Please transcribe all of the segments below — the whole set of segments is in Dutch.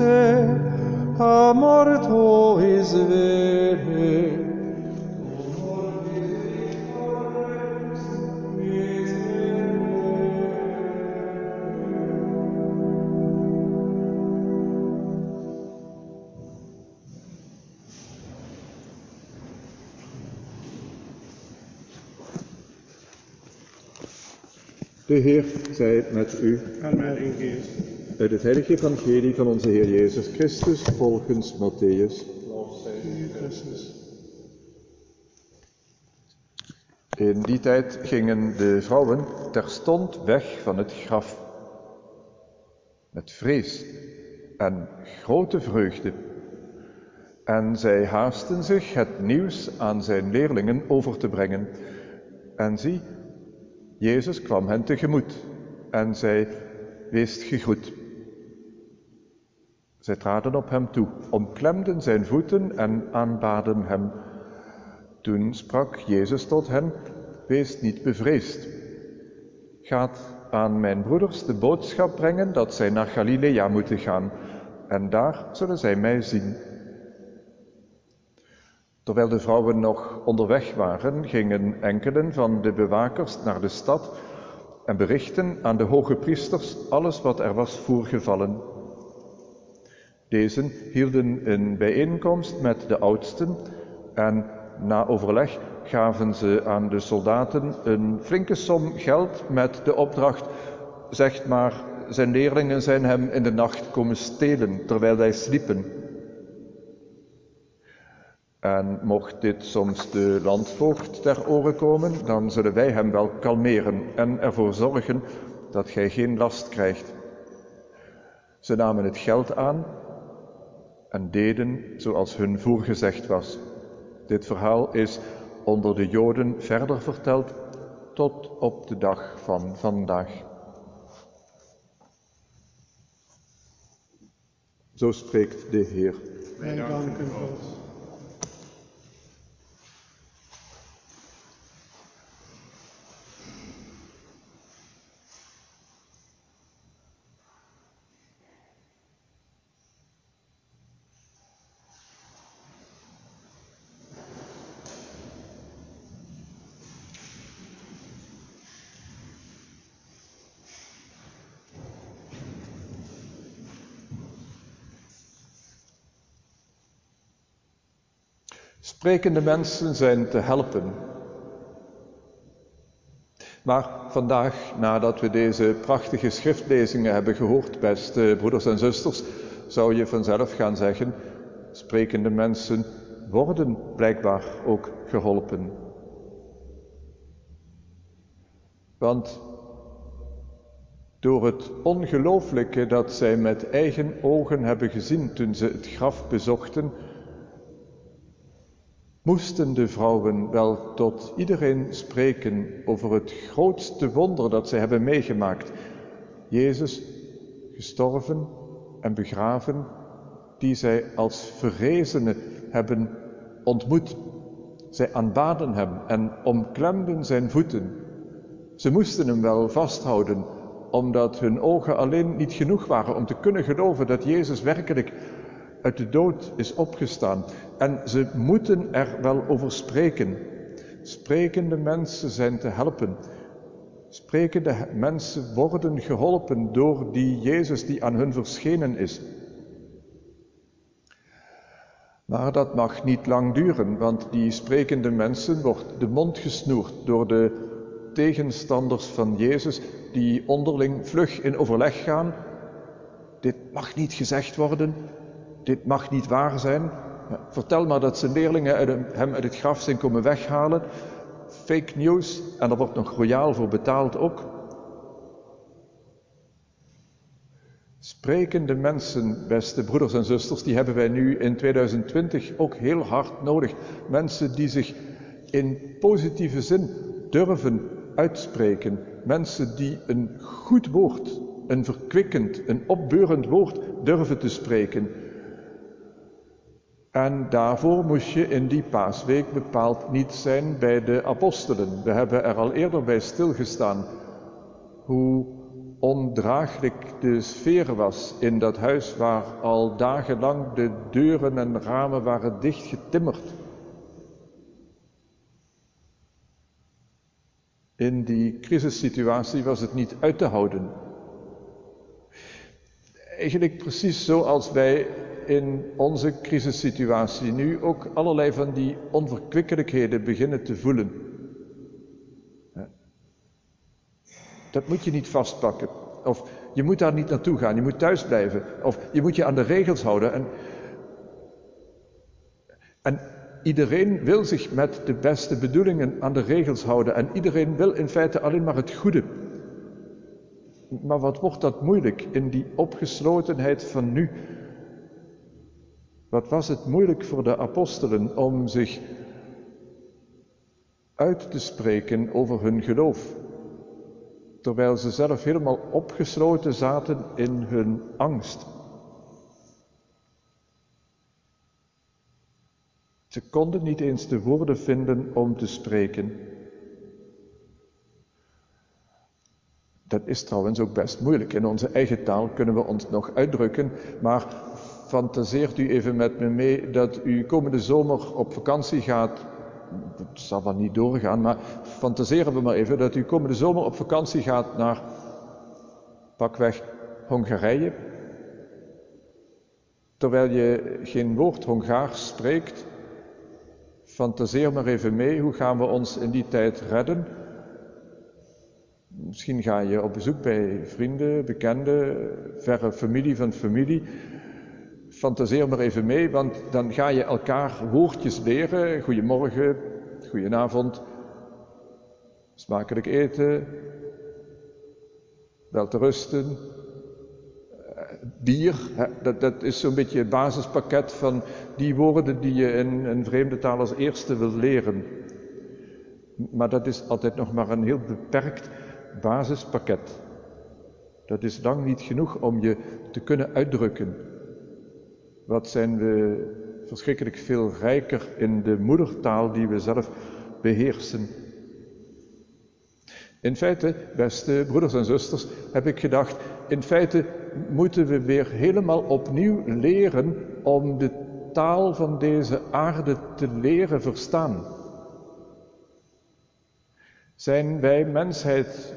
se a vere. De Heer zij met u. En met uw geest. Uit het heilige evangelie van onze Heer Jezus Christus volgens Matthäus. In die tijd gingen de vrouwen terstond weg van het graf. Met vrees en grote vreugde. En zij haasten zich het nieuws aan zijn leerlingen over te brengen. En zie, Jezus kwam hen tegemoet en zei, wees gegroet. Zij traden op hem toe, omklemden zijn voeten en aanbaden hem. Toen sprak Jezus tot hen, wees niet bevreesd. Gaat aan mijn broeders de boodschap brengen dat zij naar Galilea moeten gaan, en daar zullen zij mij zien. Terwijl de vrouwen nog onderweg waren, gingen enkelen van de bewakers naar de stad en berichten aan de hoge priesters alles wat er was voorgevallen. Deze hielden een bijeenkomst met de oudsten en na overleg gaven ze aan de soldaten een flinke som geld met de opdracht, zegt maar, zijn leerlingen zijn hem in de nacht komen stelen terwijl wij sliepen. En mocht dit soms de landvoogd ter oren komen, dan zullen wij hem wel kalmeren en ervoor zorgen dat gij geen last krijgt. Ze namen het geld aan en deden zoals hun voorgezegd was. Dit verhaal is onder de Joden verder verteld tot op de dag van vandaag. Zo spreekt de Heer. Wij danken God. Sprekende mensen zijn te helpen. Maar vandaag, nadat we deze prachtige schriftlezingen hebben gehoord, beste broeders en zusters, zou je vanzelf gaan zeggen, sprekende mensen worden blijkbaar ook geholpen. Want door het ongelooflijke dat zij met eigen ogen hebben gezien toen ze het graf bezochten, moesten de vrouwen wel tot iedereen spreken over het grootste wonder dat zij hebben meegemaakt. Jezus gestorven en begraven, die zij als verrezene hebben ontmoet. Zij aanbaden hem en omklemden zijn voeten. Ze moesten hem wel vasthouden, omdat hun ogen alleen niet genoeg waren om te kunnen geloven dat Jezus werkelijk uit de dood is opgestaan. En ze moeten er wel over spreken. Sprekende mensen zijn te helpen. Sprekende mensen worden geholpen door die Jezus die aan hun verschenen is. Maar dat mag niet lang duren, want die sprekende mensen wordt de mond gesnoerd door de tegenstanders van Jezus, die onderling vlug in overleg gaan. Dit mag niet gezegd worden, dit mag niet waar zijn. Vertel maar dat zijn leerlingen hem uit het graf zijn komen weghalen. Fake news en daar wordt nog royaal voor betaald ook. Sprekende mensen, beste broeders en zusters, die hebben wij nu in 2020 ook heel hard nodig. Mensen die zich in positieve zin durven uitspreken. Mensen die een goed woord, een verkwikkend, een opbeurend woord durven te spreken. En daarvoor moest je in die paasweek bepaald niet zijn bij de apostelen. We hebben er al eerder bij stilgestaan hoe ondraaglijk de sfeer was in dat huis waar al dagenlang de deuren en ramen waren dichtgetimmerd. In die crisissituatie was het niet uit te houden. Eigenlijk precies zoals wij in onze crisissituatie nu ook allerlei van die onverkwikkelijkheden beginnen te voelen. Dat moet je niet vastpakken. Of je moet daar niet naartoe gaan, je moet thuis blijven. Of je moet je aan de regels houden. En, en iedereen wil zich met de beste bedoelingen aan de regels houden. En iedereen wil in feite alleen maar het goede. Maar wat wordt dat moeilijk in die opgeslotenheid van nu? Wat was het moeilijk voor de apostelen om zich uit te spreken over hun geloof, terwijl ze zelf helemaal opgesloten zaten in hun angst. Ze konden niet eens de woorden vinden om te spreken. Dat is trouwens ook best moeilijk. In onze eigen taal kunnen we ons nog uitdrukken, maar fantaseert u even met me mee dat u komende zomer op vakantie gaat. Dat zal wel niet doorgaan, maar fantaseren we maar even dat u komende zomer op vakantie gaat naar pakweg Hongarije. Terwijl je geen woord Hongaars spreekt, fantaseer maar even mee, hoe gaan we ons in die tijd redden? Misschien ga je op bezoek bij vrienden, bekenden, verre familie van familie. Fantaseer maar even mee, want dan ga je elkaar woordjes leren. Goedemorgen, goedenavond, smakelijk eten, wel te rusten. Eh, bier, dat, dat is zo'n beetje het basispakket van die woorden die je in een vreemde taal als eerste wil leren. Maar dat is altijd nog maar een heel beperkt basispakket. Dat is lang niet genoeg om je te kunnen uitdrukken. Wat zijn we verschrikkelijk veel rijker in de moedertaal die we zelf beheersen. In feite, beste broeders en zusters, heb ik gedacht, in feite moeten we weer helemaal opnieuw leren om de taal van deze aarde te leren verstaan. Zijn wij mensheid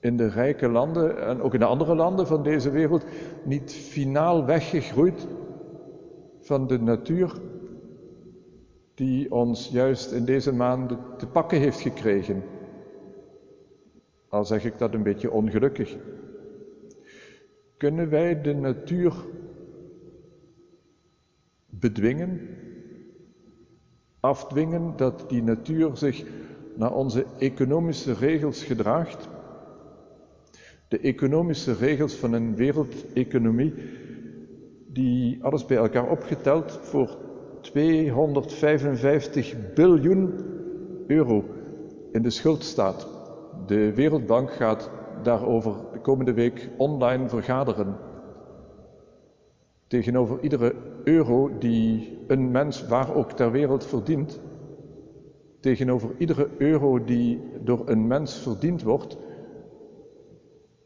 in de rijke landen en ook in de andere landen van deze wereld niet finaal weggegroeid van de natuur die ons juist in deze maanden te pakken heeft gekregen? Al zeg ik dat een beetje ongelukkig. Kunnen wij de natuur bedwingen, afdwingen dat die natuur zich naar onze economische regels gedraagt? De economische regels van een wereldeconomie die alles bij elkaar opgeteld voor 255 biljoen euro in de schuld staat. De Wereldbank gaat daarover de komende week online vergaderen. Tegenover iedere euro die een mens waar ook ter wereld verdient, tegenover iedere euro die door een mens verdiend wordt,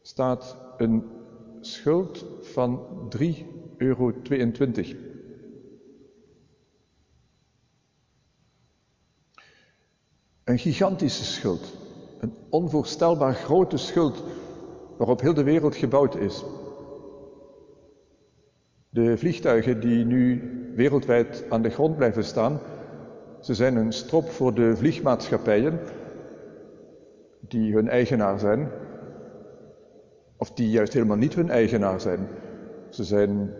staat een schuld van 3,22 euro. Een gigantische schuld, een onvoorstelbaar grote schuld waarop heel de wereld gebouwd is. De vliegtuigen die nu wereldwijd aan de grond blijven staan, ze zijn een strop voor de vliegmaatschappijen die hun eigenaar zijn, of die juist helemaal niet hun eigenaar zijn. Ze zijn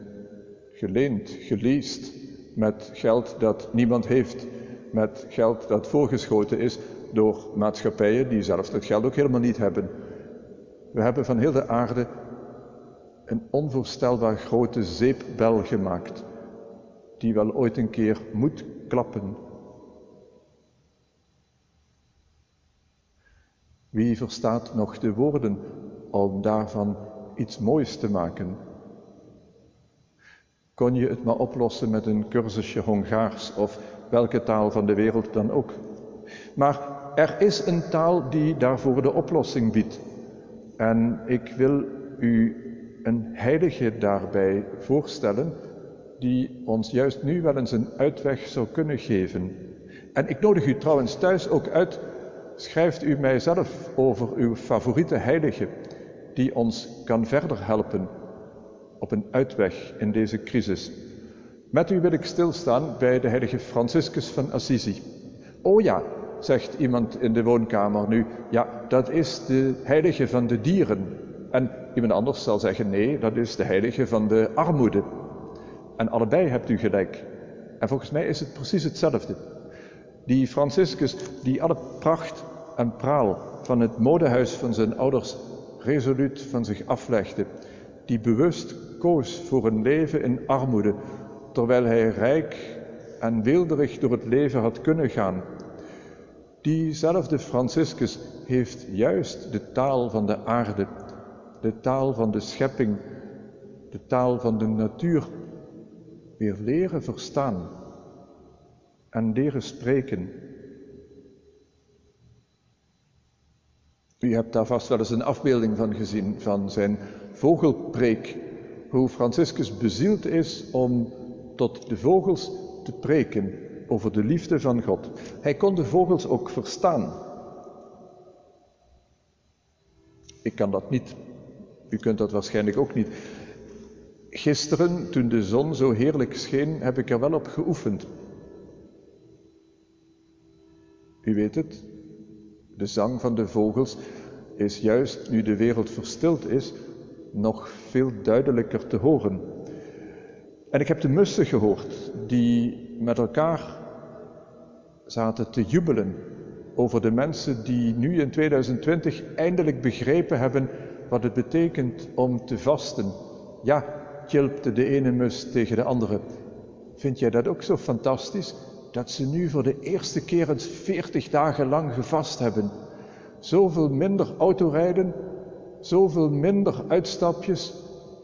geleend, geleased met geld dat niemand heeft, met geld dat voorgeschoten is door maatschappijen die zelfs dat geld ook helemaal niet hebben. We hebben van heel de aarde een onvoorstelbaar grote zeepbel gemaakt, die wel ooit een keer moet klappen. Wie verstaat nog de woorden om daarvan iets moois te maken? Kon je het maar oplossen met een cursusje Hongaars of welke taal van de wereld dan ook? Maar er is een taal die daarvoor de oplossing biedt. En ik wil u een heilige daarbij voorstellen, die ons juist nu wel eens een uitweg zou kunnen geven. En ik nodig u trouwens thuis ook uit, schrijft u mij zelf over uw favoriete heilige, die ons kan verder helpen op een uitweg in deze crisis. Met u wil ik stilstaan bij de heilige Franciscus van Assisi. Oh ja, zegt iemand in de woonkamer nu, ja, dat is de heilige van de dieren. En iemand anders zal zeggen, nee, dat is de heilige van de armoede. En allebei hebt u gelijk. En volgens mij is het precies hetzelfde. Die Franciscus, die alle pracht en praal van het modehuis van zijn ouders resoluut van zich aflegde, die bewust koos voor een leven in armoede, terwijl hij rijk en weelderig door het leven had kunnen gaan. Diezelfde Franciscus heeft juist de taal van de aarde, de taal van de schepping, de taal van de natuur weer leren verstaan en leren spreken. U hebt daar vast wel eens een afbeelding van gezien, van zijn vogelpreek. Hoe Franciscus bezield is om tot de vogels te preken over de liefde van God. Hij kon de vogels ook verstaan. Ik kan dat niet. U kunt dat waarschijnlijk ook niet. Gisteren, toen de zon zo heerlijk scheen, heb ik er wel op geoefend. U weet het, de zang van de vogels is juist nu de wereld verstild is, nog veel duidelijker te horen. En ik heb de mussen gehoord die met elkaar zaten te jubelen over de mensen die nu in 2020 eindelijk begrepen hebben wat het betekent om te vasten. Ja, tjilpte de ene mus tegen de andere. Vind jij dat ook zo fantastisch? Dat ze nu voor de eerste keer eens 40 dagen lang gevast hebben. Zoveel minder autorijden, zoveel minder uitstapjes,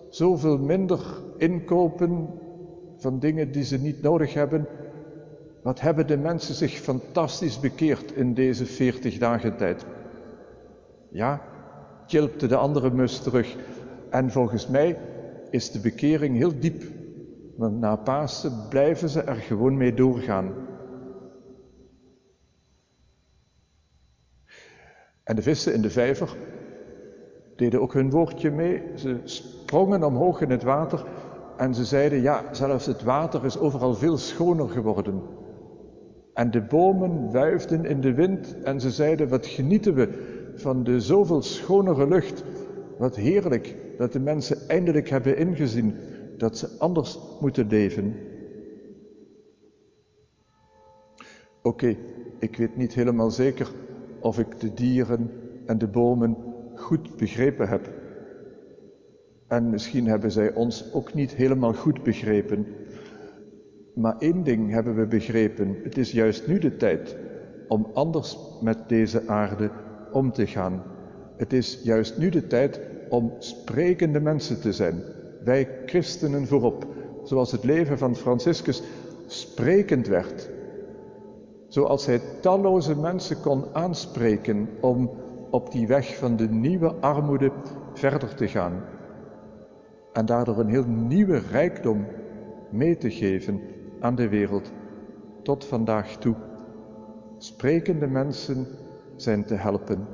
zoveel minder inkopen van dingen die ze niet nodig hebben. Wat hebben de mensen zich fantastisch bekeerd in deze 40 dagen tijd? Ja, tjilpte de andere mus terug. En volgens mij is de bekering heel diep. Na Pasen blijven ze er gewoon mee doorgaan. En de vissen in de vijver deden ook hun woordje mee. Ze sprongen omhoog in het water en ze zeiden, ja, zelfs het water is overal veel schoner geworden. En de bomen wuifden in de wind en ze zeiden, wat genieten we van de zoveel schonere lucht. Wat heerlijk dat de mensen eindelijk hebben ingezien dat ze anders moeten leven. Oké, ik weet niet helemaal zeker of ik de dieren en de bomen goed begrepen heb. En misschien hebben zij ons ook niet helemaal goed begrepen. Maar één ding hebben we begrepen: het is juist nu de tijd om anders met deze aarde om te gaan. Het is juist nu de tijd om sprekende mensen te zijn. Wij christenen voorop, zoals het leven van Franciscus sprekend werd. Zoals hij talloze mensen kon aanspreken om op die weg van de nieuwe armoede verder te gaan. En daardoor een heel nieuwe rijkdom mee te geven aan de wereld tot vandaag toe. Sprekende mensen zijn te helpen.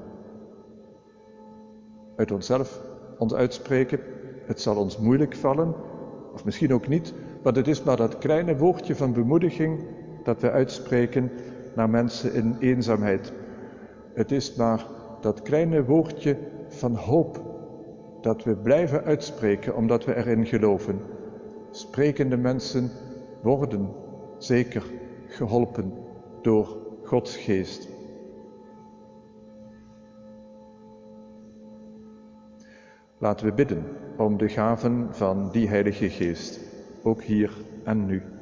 Uit onszelf ons uitspreken, het zal ons moeilijk vallen, of misschien ook niet, want het is maar dat kleine woordje van bemoediging dat we uitspreken naar mensen in eenzaamheid. Het is maar dat kleine woordje van hoop dat we blijven uitspreken omdat we erin geloven. Sprekende mensen worden zeker geholpen door Gods geest. Laten we bidden om de gaven van die Heilige Geest, ook hier en nu.